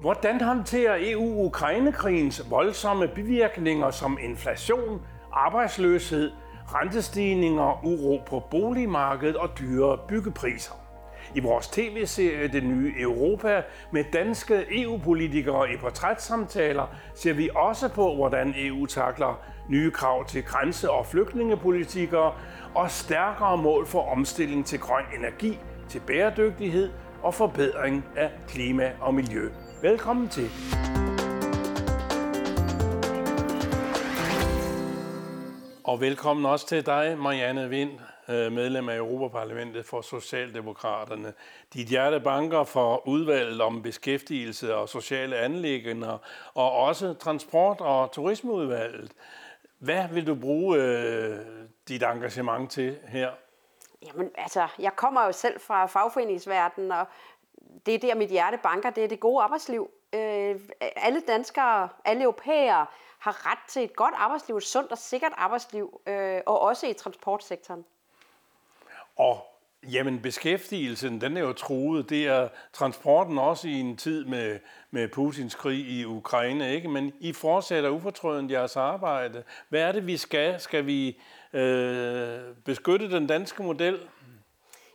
Hvordan håndterer EU Ukrainekrigens voldsomme bivirkninger som inflation, arbejdsløshed, rentestigninger, uro på boligmarkedet og dyre byggepriser? I vores tv-serie Det Nye Europa med danske EU-politikere i portrætsamtaler ser vi også på, hvordan EU takler nye krav til grænse- og flygtningepolitikere og stærkere mål for omstilling til grøn energi, til bæredygtighed og forbedring af klima og miljø. Velkommen til. Og velkommen også til dig, Marianne Vind, øh, medlem af Europaparlamentet for Socialdemokraterne. Dit hjerte banker for udvalget om beskæftigelse og sociale anlæggende, og også transport- og turismeudvalget. Hvad vil du bruge øh, dit engagement til her? Jamen altså, jeg kommer jo selv fra fagforeningsverdenen, og det er der, mit hjerte banker, det er det gode arbejdsliv. Øh, alle danskere, alle europæere har ret til et godt arbejdsliv, et sundt og sikkert arbejdsliv, øh, og også i transportsektoren. Og Jamen, beskæftigelsen, den er jo truet. Det er transporten også i en tid med, med Putins krig i Ukraine, ikke? Men I fortsætter ufortrødent jeres arbejde. Hvad er det, vi skal? Skal vi øh, beskytte den danske model?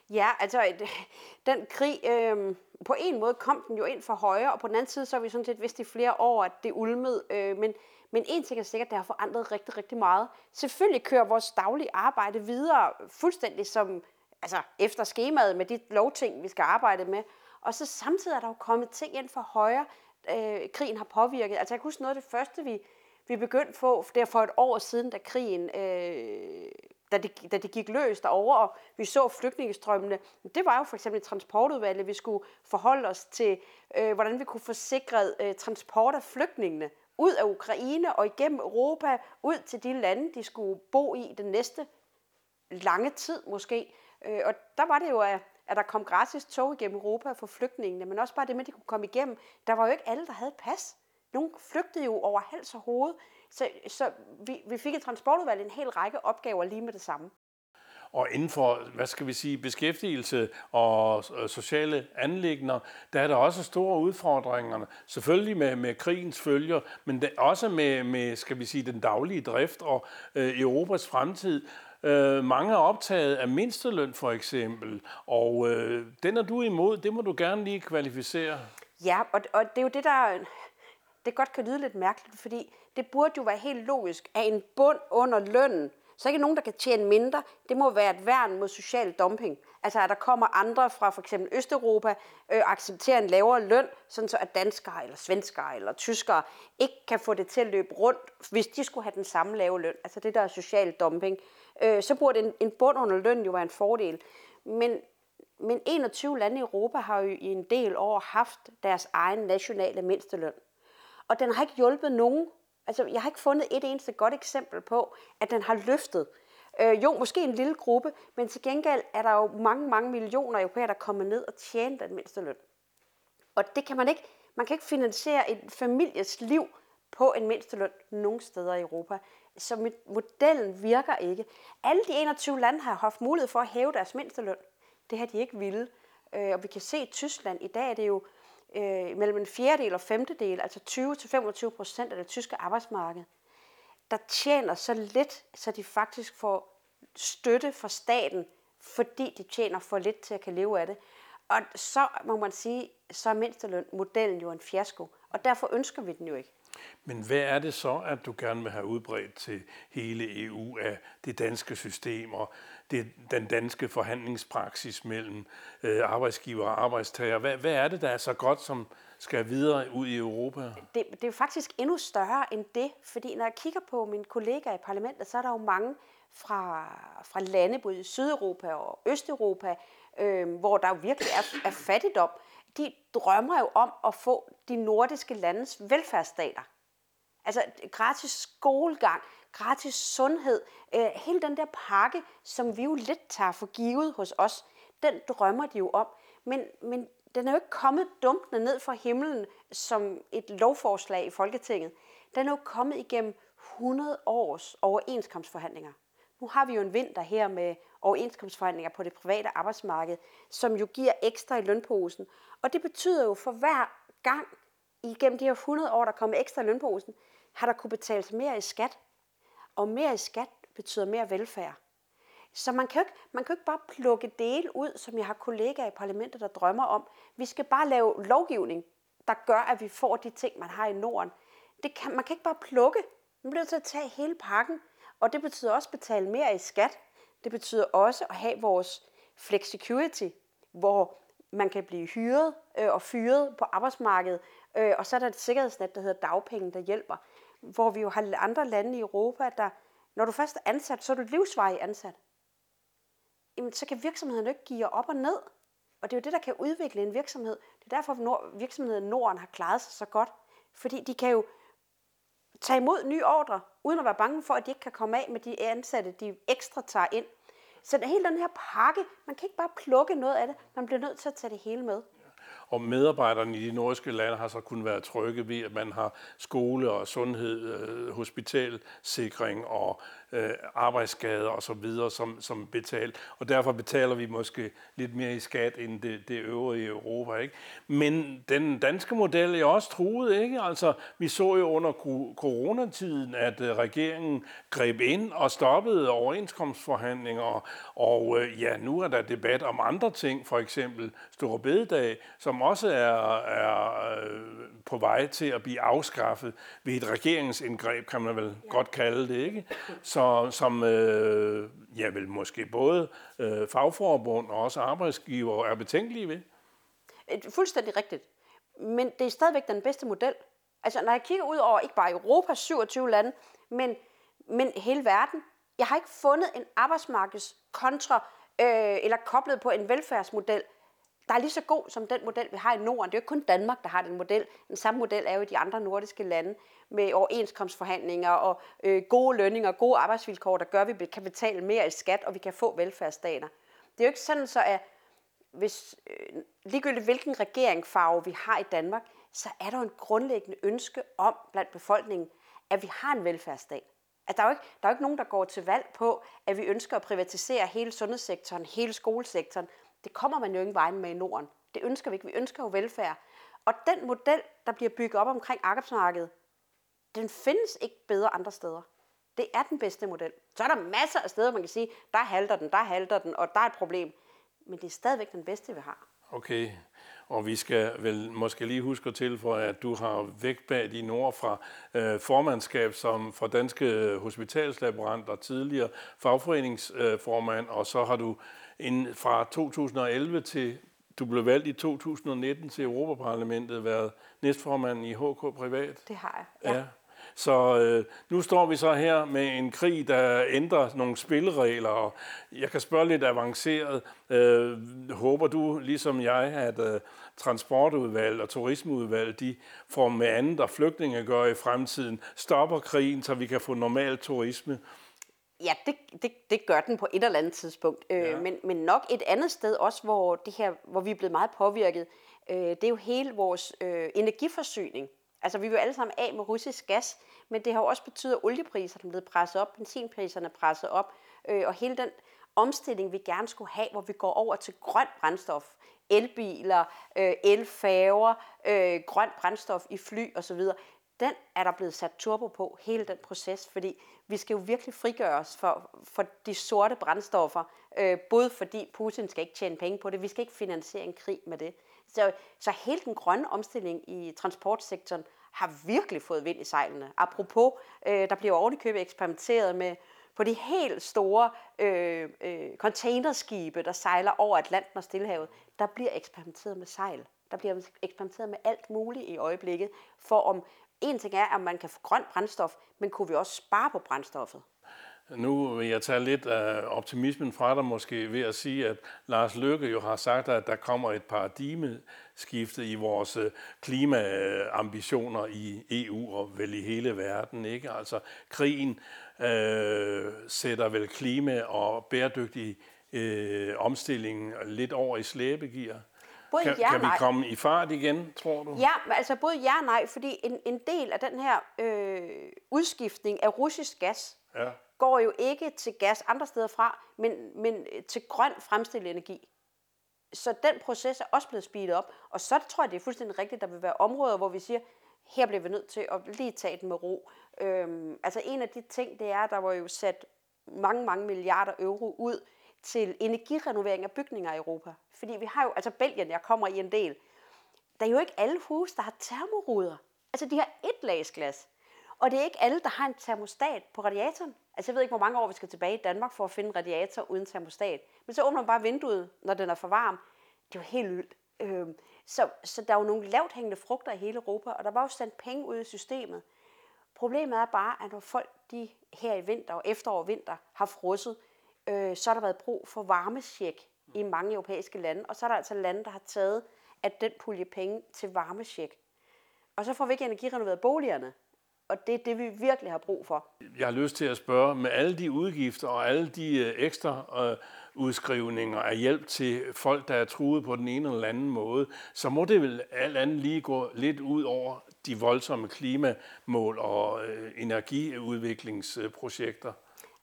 Ja, altså, øh, den krig, øh, på en måde kom den jo ind for højre, og på den anden side, så har vi sådan set vidst i flere år, at det ulmede. Øh, men, men en ting er sikkert, det har forandret rigtig, rigtig meget. Selvfølgelig kører vores daglige arbejde videre fuldstændig som altså efter skemaet med de lovting, vi skal arbejde med. Og så samtidig er der jo kommet ting ind for højre, øh, krigen har påvirket. Altså jeg kan huske noget af det første, vi, vi begyndte få, der for et år siden, da krigen, øh, da, det, da det gik løs derovre, og vi så flygtningestrømmene, det var jo for eksempel transportudvalget, vi skulle forholde os til, øh, hvordan vi kunne få sikret øh, transport af flygtningene ud af Ukraine og igennem Europa, ud til de lande, de skulle bo i den næste lange tid måske. Øh, og der var det jo, at, at der kom gratis tog igennem Europa for flygtningene, men også bare det med, at de kunne komme igennem. Der var jo ikke alle, der havde pas. Nogle flygtede jo over hals og hoved. Så, så vi, vi fik i transportudvalget en hel række opgaver lige med det samme. Og inden for, hvad skal vi sige, beskæftigelse og sociale anlægner, der er der også store udfordringer. Selvfølgelig med, med krigens følger, men også med, med, skal vi sige, den daglige drift og øh, Europas fremtid. Øh, mange er optaget af mindsteløn for eksempel, og øh, den er du imod. Det må du gerne lige kvalificere. Ja, og, og det er jo det, der det godt kan lyde lidt mærkeligt, fordi det burde jo være helt logisk, at en bund under lønnen, så ikke nogen, der kan tjene mindre, det må være et værn mod social dumping. Altså at der kommer andre fra for eksempel Østeuropa, øh, accepterer en lavere løn, sådan så at danskere eller svenskere eller tyskere ikke kan få det til at løbe rundt, hvis de skulle have den samme lave løn. Altså det der er social dumping. Øh, så burde en, en bund under løn jo være en fordel. Men, men 21 lande i Europa har jo i en del år haft deres egen nationale mindsteløn. Og den har ikke hjulpet nogen. Altså, jeg har ikke fundet et eneste godt eksempel på, at den har løftet. Øh, jo, måske en lille gruppe, men til gengæld er der jo mange, mange millioner europæere, der kommer ned og tjener den mindste løn. Og det kan man ikke, man kan ikke finansiere et families liv på en mindsteløn nogen steder i Europa. Så modellen virker ikke. Alle de 21 lande har haft mulighed for at hæve deres mindsteløn. Det har de ikke ville. Øh, og vi kan se, i Tyskland i dag er det jo øh, mellem en fjerdedel og femtedel, altså 20-25 procent af det tyske arbejdsmarked, der tjener så lidt, så de faktisk får støtte fra staten, fordi de tjener for lidt til at kan leve af det. Og så må man sige, så er mindsteløn-modellen jo en fiasko, og derfor ønsker vi den jo ikke. Men hvad er det så, at du gerne vil have udbredt til hele EU af det danske system og det, den danske forhandlingspraksis mellem øh, arbejdsgiver og arbejdstager? Hvad, hvad er det, der er så godt, som skal videre ud i Europa? Det, det er jo faktisk endnu større end det, fordi når jeg kigger på mine kollegaer i parlamentet, så er der jo mange fra, fra lande, både i Sydeuropa og Østeuropa, øh, hvor der jo virkelig er, er fattigdom. De drømmer jo om at få de nordiske landes velfærdsstater. Altså gratis skolegang, gratis sundhed, øh, hele den der pakke, som vi jo lidt tager for givet hos os, den drømmer de jo om. Men, men den er jo ikke kommet dumpende ned fra himlen som et lovforslag i Folketinget. Den er jo kommet igennem 100 års overenskomstforhandlinger. Nu har vi jo en vinter her med overenskomstforhandlinger på det private arbejdsmarked, som jo giver ekstra i lønposen. Og det betyder jo for hver gang igennem de her 100 år, der kommer ekstra i lønposen, har der kunne betales mere i skat. Og mere i skat betyder mere velfærd. Så man kan, jo ikke, man kan jo ikke bare plukke dele ud, som jeg har kollegaer i parlamentet, der drømmer om. Vi skal bare lave lovgivning, der gør, at vi får de ting, man har i Norden. Det kan, man kan ikke bare plukke. Man bliver nødt til at tage hele pakken. Og det betyder også at betale mere i skat. Det betyder også at have vores flexicurity, hvor man kan blive hyret øh, og fyret på arbejdsmarkedet. Øh, og så er der et sikkerhedsnet, der hedder dagpenge, der hjælper. Hvor vi jo har andre lande i Europa, der, når du først er ansat, så er du livsvarig ansat. Jamen, så kan virksomheden ikke give op og ned. Og det er jo det, der kan udvikle en virksomhed. Det er derfor, at virksomheden Norden har klaret sig så godt. Fordi de kan jo tage imod nye ordre, uden at være bange for, at de ikke kan komme af med de ansatte, de ekstra tager ind. Så hele den her pakke, man kan ikke bare plukke noget af det, man bliver nødt til at tage det hele med. Og medarbejderne i de nordiske lande har så kun været trygge ved, at man har skole og sundhed, hospital, hospitalsikring og øh, arbejdsskader og så videre, som, som betalt. Og derfor betaler vi måske lidt mere i skat end det, det øvrige Europa. Ikke? Men den danske model er også truet. Ikke? Altså, vi så jo under coronatiden, at øh, regeringen greb ind og stoppede overenskomstforhandlinger. Og øh, ja, nu er der debat om andre ting, for eksempel Store Bededag, som også er, er øh, på vej til at blive afskaffet ved et regeringsindgreb, kan man vel ja. godt kalde det. ikke? Så som øh, ja, vel måske både øh, fagforbund og også arbejdsgiver er betænkelige ved. Øh, fuldstændig rigtigt. Men det er stadigvæk den bedste model. Altså, når jeg kigger ud over ikke bare Europas 27 lande, men, men hele verden, jeg har ikke fundet en arbejdsmarkedskontra øh, eller koblet på en velfærdsmodel, der er lige så god som den model, vi har i Norden. Det er jo ikke kun Danmark, der har den model. Den samme model er jo i de andre nordiske lande med overenskomstforhandlinger og øh, gode lønninger og gode arbejdsvilkår, der gør, at vi kan betale mere i skat, og vi kan få velfærdsstater. Det er jo ikke sådan, så at hvis, øh, ligegyldigt hvilken regeringsfarve vi har i Danmark, så er der jo en grundlæggende ønske om blandt befolkningen, at vi har en velfærdsstat. At der, er jo ikke, der er jo ikke nogen, der går til valg på, at vi ønsker at privatisere hele sundhedssektoren, hele skolesektoren. Det kommer man jo ingen vejen med i Norden. Det ønsker vi ikke. Vi ønsker jo velfærd. Og den model, der bliver bygget op omkring arbejdsmarkedet, den findes ikke bedre andre steder. Det er den bedste model. Så er der masser af steder, man kan sige, der halter den, der halter den, og der er et problem. Men det er stadigvæk den bedste, vi har. Okay, og vi skal vel måske lige huske til for, at du har vægt bag din ord fra øh, formandskab som for Danske Hospitalslaboranter, tidligere fagforeningsformand, og så har du en, fra 2011 til du blev valgt i 2019 til Europaparlamentet, været næstformand i HK Privat. Det har jeg, ja. ja. Så øh, nu står vi så her med en krig, der ændrer nogle spilleregler, og jeg kan spørge lidt avanceret. Øh, håber du, ligesom jeg, at øh, transportudvalg og turismeudvalg, de får med andet, og flygtninge gør i fremtiden, stopper krigen, så vi kan få normal turisme? Ja, det, det, det gør den på et eller andet tidspunkt. Øh, ja. men, men nok et andet sted også, hvor, det her, hvor vi er blevet meget påvirket, øh, det er jo hele vores øh, energiforsyning. Altså, vi vil jo alle sammen af med russisk gas, men det har jo også betydet, at oliepriserne er blevet presset op, benzinpriserne er presset op, øh, og hele den omstilling, vi gerne skulle have, hvor vi går over til grønt brændstof, elbiler, øh, elfærger, øh, grønt brændstof i fly osv., den er der blevet sat turbo på, hele den proces, fordi vi skal jo virkelig frigøre os for, for de sorte brændstoffer, øh, både fordi Putin skal ikke tjene penge på det, vi skal ikke finansiere en krig med det. Så, så hele den grønne omstilling i transportsektoren har virkelig fået vind i sejlene. Apropos, øh, der bliver ovenikøbet eksperimenteret med på de helt store øh, øh, containerskibe, der sejler over Atlanten og Stillehavet, der bliver eksperimenteret med sejl. Der bliver eksperimenteret med alt muligt i øjeblikket, for om en ting er, at man kan få grønt brændstof, men kunne vi også spare på brændstoffet? Nu vil jeg tage lidt af optimismen fra dig måske ved at sige, at Lars Løkke jo har sagt, at der kommer et paradigmeskifte i vores øh, klimaambitioner i EU og vel i hele verden. Ikke? Altså krigen øh, sætter vel klima og bæredygtig øh, omstilling lidt over i slæbegear. Både kan, ja kan vi komme i fart igen, tror du? Ja, altså både ja og nej, fordi en, en del af den her øh, udskiftning af russisk gas ja går jo ikke til gas andre steder fra, men, men øh, til grøn fremstillet energi. så den proces er også blevet speedet op. Og så tror jeg, det er fuldstændig rigtigt, der vil være områder, hvor vi siger, her bliver vi nødt til at lige tage den med ro. Øhm, altså en af de ting, det er, der var jo sat mange, mange milliarder euro ud til energirenovering af bygninger i Europa. Fordi vi har jo, altså Belgien, jeg kommer i en del, der er jo ikke alle huse, der har termoruder. Altså de har et lagsglas. Og det er ikke alle, der har en termostat på radiatoren. Altså jeg ved ikke, hvor mange år vi skal tilbage i Danmark for at finde en radiator uden termostat. Men så åbner man bare vinduet, når den er for varm. Det er jo helt vildt. Øhm, så, så der er jo nogle lavt hængende frugter i hele Europa, og der var jo sendt penge ud i systemet. Problemet er bare, at når folk de her i vinter og efterår og vinter har frosset, øh, så har der været brug for varmesjek i mange europæiske lande, og så er der altså lande, der har taget at den pulje penge til varmesjek. Og så får vi ikke energirenoveret boligerne. Og det er det, vi virkelig har brug for. Jeg har lyst til at spørge, med alle de udgifter og alle de øh, ekstra øh, udskrivninger af hjælp til folk, der er truet på den ene eller anden måde, så må det vel alt andet lige gå lidt ud over de voldsomme klimamål og øh, energiudviklingsprojekter.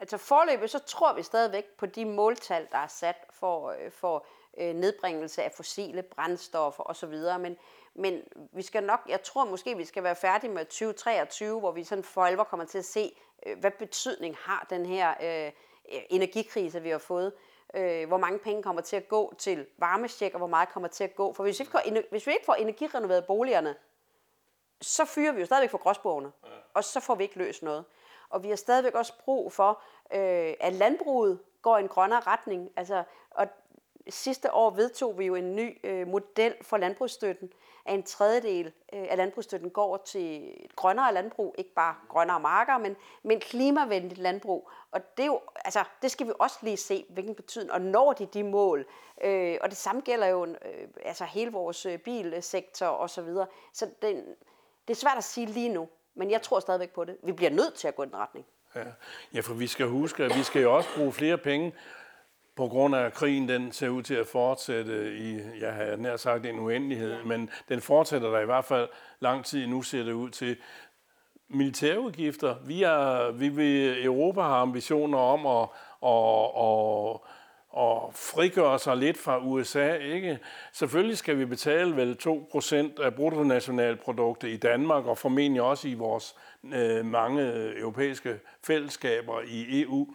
Altså forløbet, så tror vi stadigvæk på de måltal, der er sat for, for nedbringelse af fossile brændstoffer osv., men men vi skal nok, jeg tror måske, vi skal være færdige med 2023, hvor vi sådan for alvor kommer til at se, øh, hvad betydning har den her øh, energikrise, vi har fået. Øh, hvor mange penge kommer til at gå til varmesjek, og hvor meget kommer til at gå. For hvis vi, ikke, hvis vi ikke får energirenoveret boligerne, så fyrer vi jo stadigvæk for gråsbogene, ja. og så får vi ikke løst noget. Og vi har stadigvæk også brug for, øh, at landbruget går i en grønnere retning. Altså, sidste år vedtog vi jo en ny øh, model for landbrugsstøtten, at en tredjedel øh, af landbrugsstøtten går til et grønnere landbrug, ikke bare grønnere marker, men, men klimavenligt landbrug. Og det, er jo, altså, det skal vi også lige se, hvilken betydning, og når de de mål. Øh, og det samme gælder jo øh, altså hele vores øh, bilsektor osv. Så, videre. så det, det er svært at sige lige nu, men jeg tror stadigvæk på det. Vi bliver nødt til at gå i den retning. Ja. ja, for vi skal huske, at vi skal jo også bruge flere penge på grund af krigen, den ser ud til at fortsætte i, jeg har nær sagt en uendelighed, men den fortsætter der i hvert fald lang tid nu, ser det ud til. Militærudgifter. Vi, er, vi vil, Europa har ambitioner om at, at, at, at frigøre sig lidt fra USA. Ikke? Selvfølgelig skal vi betale vel 2% af bruttonationalproduktet i Danmark, og formentlig også i vores øh, mange europæiske fællesskaber i EU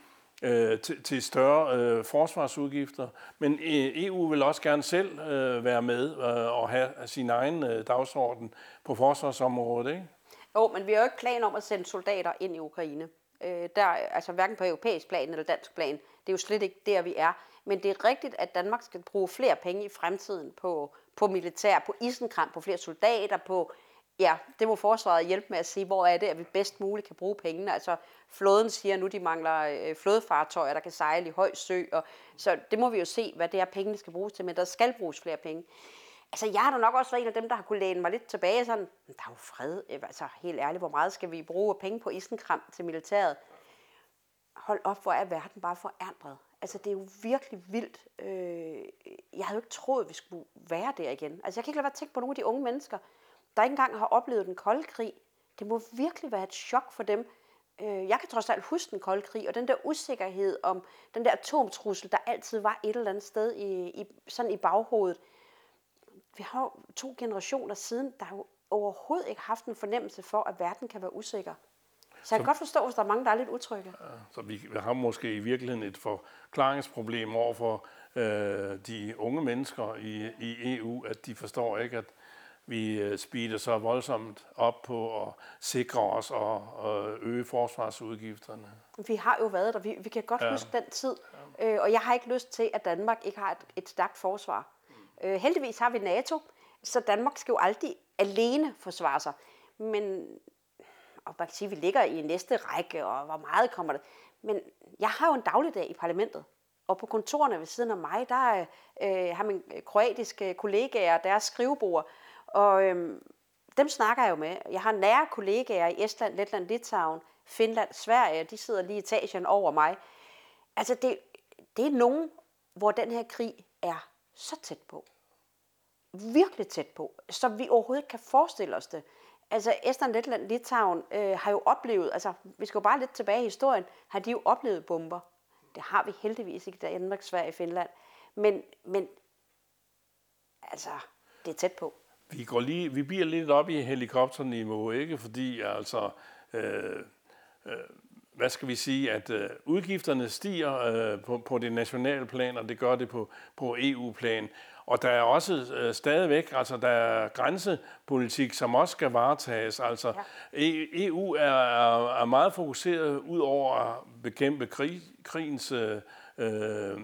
øh, til, til større øh, forsvarsudgifter. Men øh, EU vil også gerne selv øh, være med øh, og have sin egen øh, dagsorden på forsvarsområdet, ikke? Jo, men vi har jo ikke plan om at sende soldater ind i Ukraine. Øh, der, altså hverken på europæisk plan eller dansk plan. Det er jo slet ikke der, vi er. Men det er rigtigt, at Danmark skal bruge flere penge i fremtiden på, på militær, på isenkram, på flere soldater, på Ja, det må forsvaret hjælpe med at sige, hvor er det, at vi bedst muligt kan bruge pengene. Altså, flåden siger nu, de mangler øh, flådefartøjer, der kan sejle i høj sø, og, så det må vi jo se, hvad det er, pengene skal bruges til, men der skal bruges flere penge. Altså, jeg har da nok også været en af dem, der har kunne læne mig lidt tilbage, sådan, men der er jo fred, øh, altså helt ærligt, hvor meget skal vi bruge penge på isenkram til militæret? Hold op, hvor er verden bare forandret. Altså, det er jo virkelig vildt. Øh, jeg havde jo ikke troet, at vi skulle være der igen. Altså, jeg kan ikke lade være at tænke på nogle af de unge mennesker, der ikke engang har oplevet den kolde krig. Det må virkelig være et chok for dem. Øh, jeg kan trods alt huske den kolde krig, og den der usikkerhed om den der atomtrussel, der altid var et eller andet sted i, i, sådan i baghovedet. Vi har jo to generationer siden, der jo overhovedet ikke haft en fornemmelse for, at verden kan være usikker. Så jeg kan så, godt forstå, hvis der er mange, der er lidt utrygge. Så vi har måske i virkeligheden et forklaringsproblem over for øh, de unge mennesker i, i EU, at de forstår ikke, at vi øh, speeder så voldsomt op på at sikre os og, øge forsvarsudgifterne. Vi har jo været der. Vi, vi kan godt ja. huske den tid. Ja. Øh, og jeg har ikke lyst til, at Danmark ikke har et, et stærkt forsvar. Mm. Øh, heldigvis har vi NATO, så Danmark skal jo aldrig alene forsvare sig. Men og man kan sige, at vi ligger i næste række, og hvor meget kommer det. Men jeg har jo en dagligdag i parlamentet. Og på kontorerne ved siden af mig, der øh, har min kroatiske kollegaer deres skrivebord, og øhm, dem snakker jeg jo med. Jeg har nære kollegaer i Estland, Letland, Litauen, Finland, Sverige. De sidder lige i etagen over mig. Altså, det, det er nogen, hvor den her krig er så tæt på. Virkelig tæt på. Så vi overhovedet ikke kan forestille os det. Altså, Estland, Letland, Litauen øh, har jo oplevet, altså, vi skal jo bare lidt tilbage i historien, har de jo oplevet bomber. Det har vi heldigvis ikke i Danmark, Sverige Finland. Men, men altså, det er tæt på. Vi, går lige, vi bliver lidt op i helikopterniveau, ikke? Fordi altså, øh, øh, hvad skal vi sige, at øh, udgifterne stiger øh, på, på det nationale plan, og det gør det på, på EU-plan. Og der er også øh, stadigvæk, altså der er grænsepolitik, som også skal varetages. Altså ja. EU er, er, er meget fokuseret ud over at bekæmpe krig, krigens øh, øh,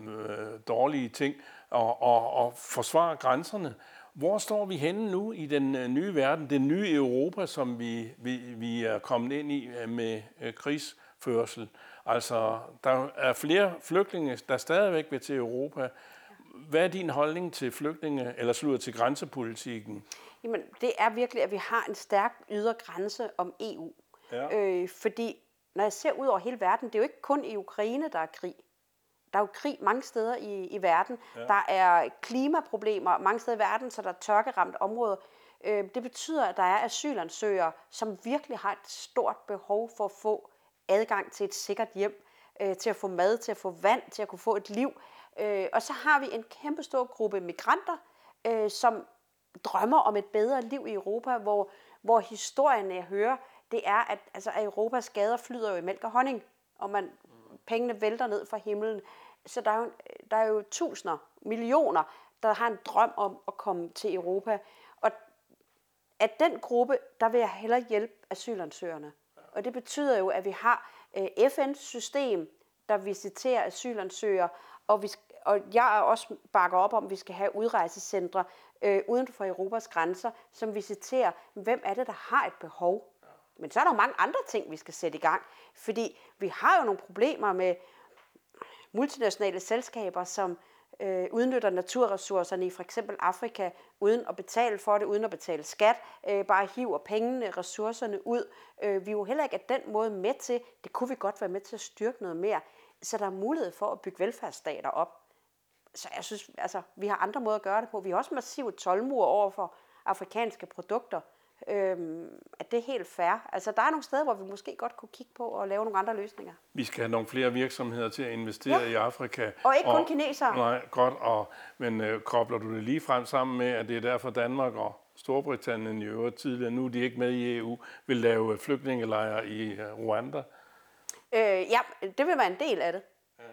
dårlige ting og, og, og forsvare grænserne. Hvor står vi henne nu i den øh, nye verden, det nye Europa, som vi, vi, vi er kommet ind i øh, med øh, krigsførsel? Altså, der er flere flygtninge, der stadigvæk vil til Europa. Hvad er din holdning til flygtninge, eller slutter til grænsepolitikken? Jamen, det er virkelig, at vi har en stærk ydre grænse om EU. Ja. Øh, fordi når jeg ser ud over hele verden, det er jo ikke kun i Ukraine, der er krig. Der er jo krig mange steder i, i verden. Ja. Der er klimaproblemer mange steder i verden, så der er tørkeramt områder. Øh, det betyder, at der er asylansøgere, som virkelig har et stort behov for at få adgang til et sikkert hjem, øh, til at få mad, til at få vand, til at kunne få et liv. Øh, og så har vi en kæmpe stor gruppe migranter, øh, som drømmer om et bedre liv i Europa, hvor, hvor historien, jeg hører, det er, at altså, at Europas gader flyder jo i mælk og honning, og man, pengene vælter ned fra himlen. Så der er, jo, der er jo tusinder, millioner, der har en drøm om at komme til Europa. Og at den gruppe, der vil jeg hellere hjælpe asylansøgerne. Og det betyder jo, at vi har øh, FN's system, der visiterer asylansøgere, og, vi, og jeg er også bakker op om, at vi skal have udrejsecentre øh, uden for Europas grænser, som visiterer, hvem er det, der har et behov. Men så er der mange andre ting, vi skal sætte i gang. Fordi vi har jo nogle problemer med multinationale selskaber, som øh, udnytter naturressourcerne i for eksempel Afrika, uden at betale for det, uden at betale skat, øh, bare hiver pengene, ressourcerne ud. Øh, vi er jo heller ikke af den måde med til, det kunne vi godt være med til at styrke noget mere, så der er mulighed for at bygge velfærdsstater op. Så jeg synes, altså, vi har andre måder at gøre det på. Vi har også massive tolvmure over for afrikanske produkter. Øhm, at det er helt fair. Altså, der er nogle steder, hvor vi måske godt kunne kigge på og lave nogle andre løsninger. Vi skal have nogle flere virksomheder til at investere ja. i Afrika. Og ikke kun og, kinesere. Nej, godt. Og, men øh, kobler du det lige frem sammen med, at det er derfor Danmark og Storbritannien i øvrigt tidligere, nu er de ikke med i EU, vil lave flygtningelejre i uh, Rwanda? Øh, ja, det vil være en del af det. Ja.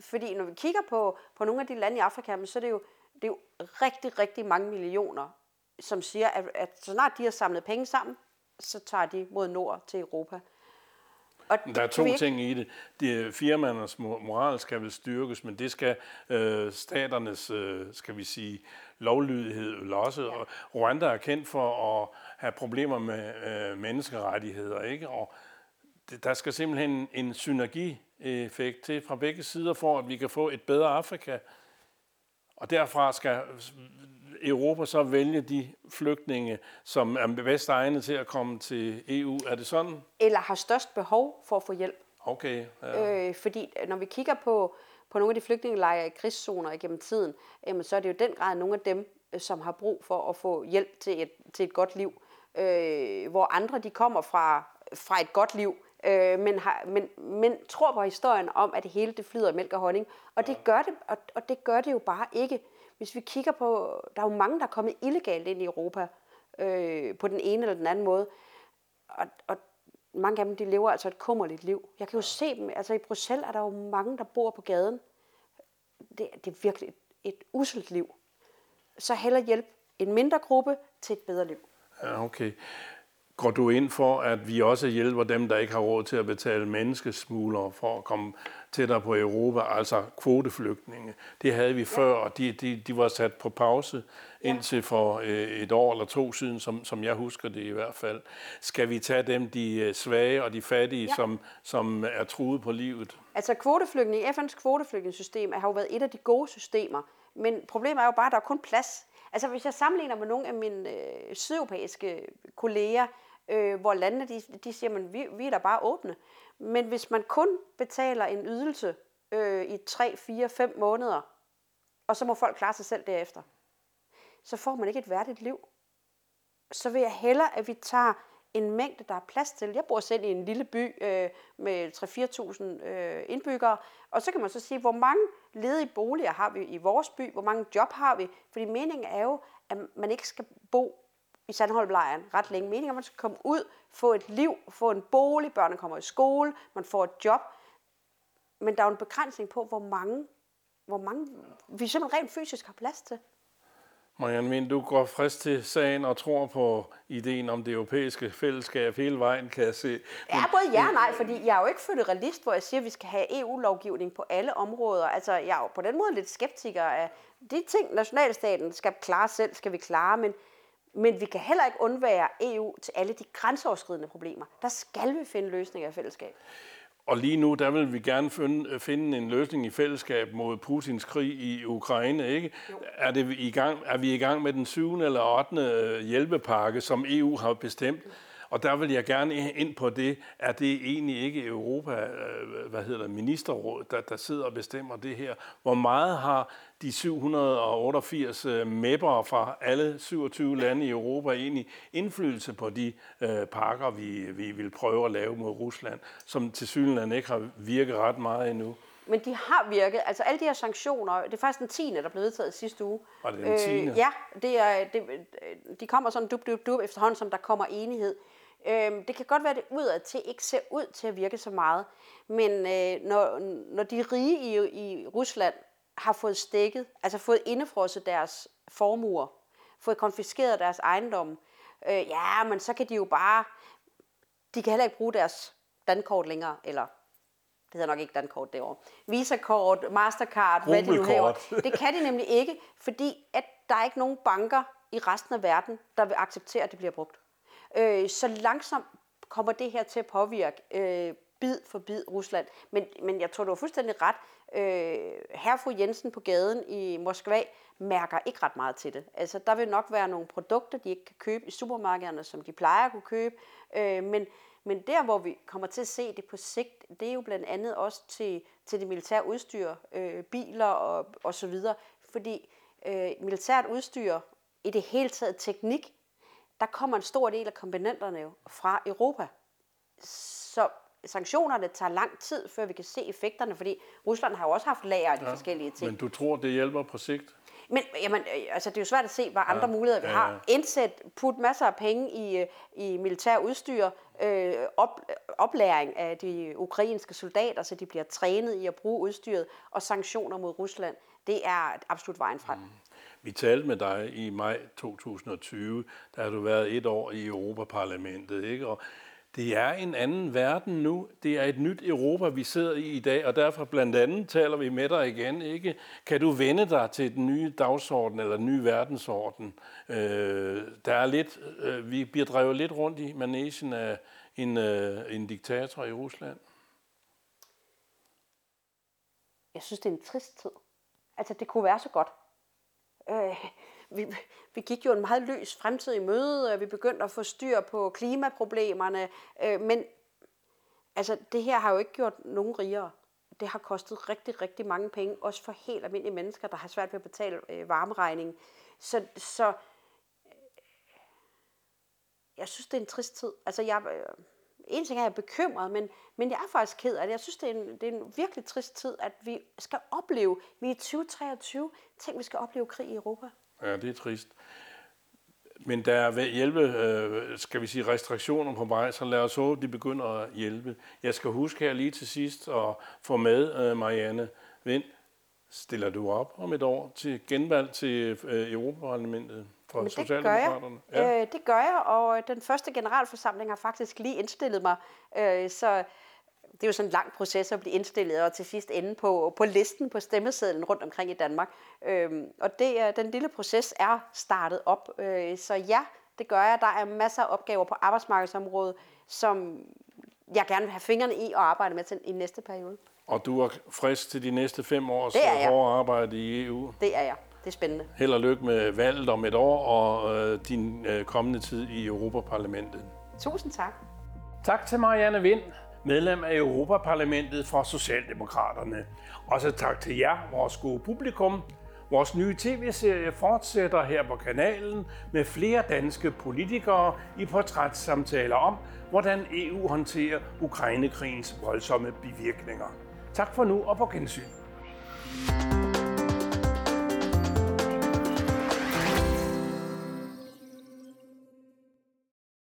Fordi når vi kigger på, på nogle af de lande i Afrika, så er det jo, det er jo rigtig, rigtig mange millioner, som siger, at, at så snart de har samlet penge sammen, så tager de mod nord til Europa. Og der er to ikke... ting i det. det firmaernes moral skal vel styrkes, men det skal øh, staternes, øh, skal vi sige, lovlydighed også. Ja. Og Rwanda er kendt for at have problemer med øh, menneskerettigheder, ikke? Og der skal simpelthen en synergieffekt til fra begge sider, for at vi kan få et bedre Afrika. Og derfra skal Europa så vælge de flygtninge, som er bedst egnet til at komme til EU. Er det sådan? Eller har størst behov for at få hjælp. Okay. Ja. Øh, fordi når vi kigger på, på nogle af de flygtningelejre i krigszoner igennem tiden, jamen, så er det jo den grad nogle af dem, øh, som har brug for at få hjælp til et, til et godt liv. Øh, hvor andre de kommer fra, fra et godt liv, øh, men, har, men, men tror på historien om, at det hele det flyder mælk og honning. Og det gør det, og, og det gør det jo bare ikke. Hvis vi kigger på, der er jo mange, der er kommet illegalt ind i Europa, øh, på den ene eller den anden måde. Og, og mange af dem, de lever altså et kummerligt liv. Jeg kan jo se dem, altså i Bruxelles er der jo mange, der bor på gaden. Det, det er virkelig et, et uselt liv. Så heller hjælp en mindre gruppe til et bedre liv. Ja, okay. Går du ind for, at vi også hjælper dem, der ikke har råd til at betale menneskesmuglere for at komme tættere på Europa, altså kvoteflygtninge? Det havde vi før, og de, de, de var sat på pause indtil for øh, et år eller to siden, som, som jeg husker det i hvert fald. Skal vi tage dem, de øh, svage og de fattige, ja. som, som er truet på livet? Altså kvoteflygtning, FN's kvoteflygtningssystem har jo været et af de gode systemer, men problemet er jo bare, at der er kun plads. Altså hvis jeg sammenligner med nogle af mine øh, sydeuropæiske kolleger, øh, hvor landene de, de siger, at vi, vi er da bare åbne. Men hvis man kun betaler en ydelse øh, i 3, 4, 5 måneder, og så må folk klare sig selv derefter, så får man ikke et værdigt liv. Så vil jeg hellere, at vi tager en mængde, der er plads til. Jeg bor selv i en lille by øh, med 3-4.000 øh, indbyggere, og så kan man så sige, hvor mange ledige boliger har vi i vores by, hvor mange job har vi, fordi meningen er jo, at man ikke skal bo i Sandholmlejren ret længe. Meningen at man skal komme ud, få et liv, få en bolig, børnene kommer i skole, man får et job. Men der er jo en begrænsning på, hvor mange, hvor mange vi simpelthen rent fysisk har plads til. Marianne Vind, du går frisk til sagen og tror på ideen om det europæiske fællesskab hele vejen, kan jeg se. Men, Ja, både ja og nej, fordi jeg er jo ikke føderalist, hvor jeg siger, at vi skal have EU-lovgivning på alle områder. Altså, jeg er jo på den måde lidt skeptiker af de ting, nationalstaten skal klare selv, skal vi klare, men, men vi kan heller ikke undvære EU til alle de grænseoverskridende problemer. Der skal vi finde løsninger i fællesskab. Og lige nu, der vil vi gerne finde, finde en løsning i fællesskab mod Putins krig i Ukraine, ikke? Er, det i gang, er vi i gang med den syvende eller 8. hjælpepakke, som EU har bestemt? Og der vil jeg gerne ind på det, er det egentlig ikke Europa, øh, hvad hedder det, ministerråd, der, der sidder og bestemmer det her? Hvor meget har de 788 mæpper fra alle 27 lande i Europa egentlig indflydelse på de øh, pakker, vi, vi vil prøve at lave mod Rusland, som til synligheden ikke har virket ret meget endnu? Men de har virket. Altså alle de her sanktioner, det er faktisk den 10. der blev vedtaget sidste uge. Var det den 10.? Øh, ja, det er, det, de kommer sådan dub, dub, dub efterhånden, som der kommer enighed. Øh, det kan godt være, at det udad til ikke ser ud til at virke så meget. Men øh, når, når de rige i, i Rusland har fået stikket, altså fået indefrosset deres formuer, fået konfiskeret deres ejendom, øh, ja, men så kan de jo bare, de kan heller ikke bruge deres dankort længere, eller det hedder nok ikke dankort derovre, Visa-kort, Mastercard, hvad de nu hæver. Det kan de nemlig ikke, fordi at der er ikke nogen banker i resten af verden, der vil acceptere, at det bliver brugt. Øh, så langsomt kommer det her til at påvirke øh, bid for bid Rusland. Men, men jeg tror, du har fuldstændig ret. Øh, herfru Jensen på gaden i Moskva mærker ikke ret meget til det. Altså, der vil nok være nogle produkter, de ikke kan købe i supermarkederne, som de plejer at kunne købe. Øh, men, men der, hvor vi kommer til at se det på sigt, det er jo blandt andet også til, til det militære udstyr, øh, biler og, og så videre. Fordi øh, militært udstyr, i det hele taget teknik, der kommer en stor del af komponenterne jo fra Europa. Så sanktionerne tager lang tid, før vi kan se effekterne, fordi Rusland har jo også haft lager af de ja, forskellige ting. Men du tror, det hjælper på sigt? Men jamen, øh, altså, det er jo svært at se, hvad andre Ja, muligheder vi ja, har. ja. Indsæt, put masser af penge i, øh, i militær udstyr, øh, op, oplæring af de ukrainske soldater, så de bliver trænet i at bruge udstyret, og sanktioner mod Rusland. Det er absolut vejen frem. Mm. Vi talte med dig i maj 2020, der har du været et år i Europaparlamentet, ikke? Og det er en anden verden nu. Det er et nyt Europa, vi sidder i i dag, og derfor blandt andet taler vi med dig igen, ikke? Kan du vende dig til den nye dagsorden eller den nye verdensorden? Øh, der er lidt, øh, vi bliver drevet lidt rundt i managen af en, øh, en diktator i Rusland. Jeg synes, det er en trist tid. Altså, det kunne være så godt. Øh, vi, vi gik jo en meget løs fremtid i møde, og vi begyndte at få styr på klimaproblemerne, øh, men altså, det her har jo ikke gjort nogen rigere. Det har kostet rigtig, rigtig mange penge, også for helt almindelige mennesker, der har svært ved at betale øh, varmeregningen. Så, så øh, jeg synes, det er en trist tid. Altså, jeg, øh, en ting er, at jeg er bekymret, men, men jeg er faktisk ked af det. Jeg synes, det er, en, det er en virkelig trist tid, at vi skal opleve, vi er i 2023, tænk, vi skal opleve krig i Europa. Ja, det er trist. Men der er hjælpe, øh, skal vi sige, restriktioner på vej, så lad os håbe, de begynder at hjælpe. Jeg skal huske her lige til sidst at få med, øh, Marianne Vind, stiller du op om et år til genvalg til øh, Europaparlamentet fra Men det gør jeg. Øh, det gør jeg, og den første generalforsamling har faktisk lige indstillet mig. Øh, så det er jo sådan en lang proces at blive indstillet, og til sidst ende på, på listen på stemmesedlen rundt omkring i Danmark. Øh, og det, er- den lille proces er startet op. Øh, så ja, det gør jeg. Der er masser af opgaver på arbejdsmarkedsområdet, som jeg gerne vil have fingrene i og arbejde med til i næste periode. Og du er frisk til de næste fem års er hårde arbejde i EU. Det er jeg. Det er spændende. Held og lykke med valget om et år og øh, din øh, kommende tid i Europaparlamentet. Tusind tak. Tak til Marianne Vind, medlem af Europaparlamentet for Socialdemokraterne. Også tak til jer, vores gode publikum. Vores nye tv-serie fortsætter her på kanalen med flere danske politikere i portrætssamtaler om, hvordan EU håndterer Ukrainekrigens voldsomme bivirkninger. Tak for nu og på gensyn.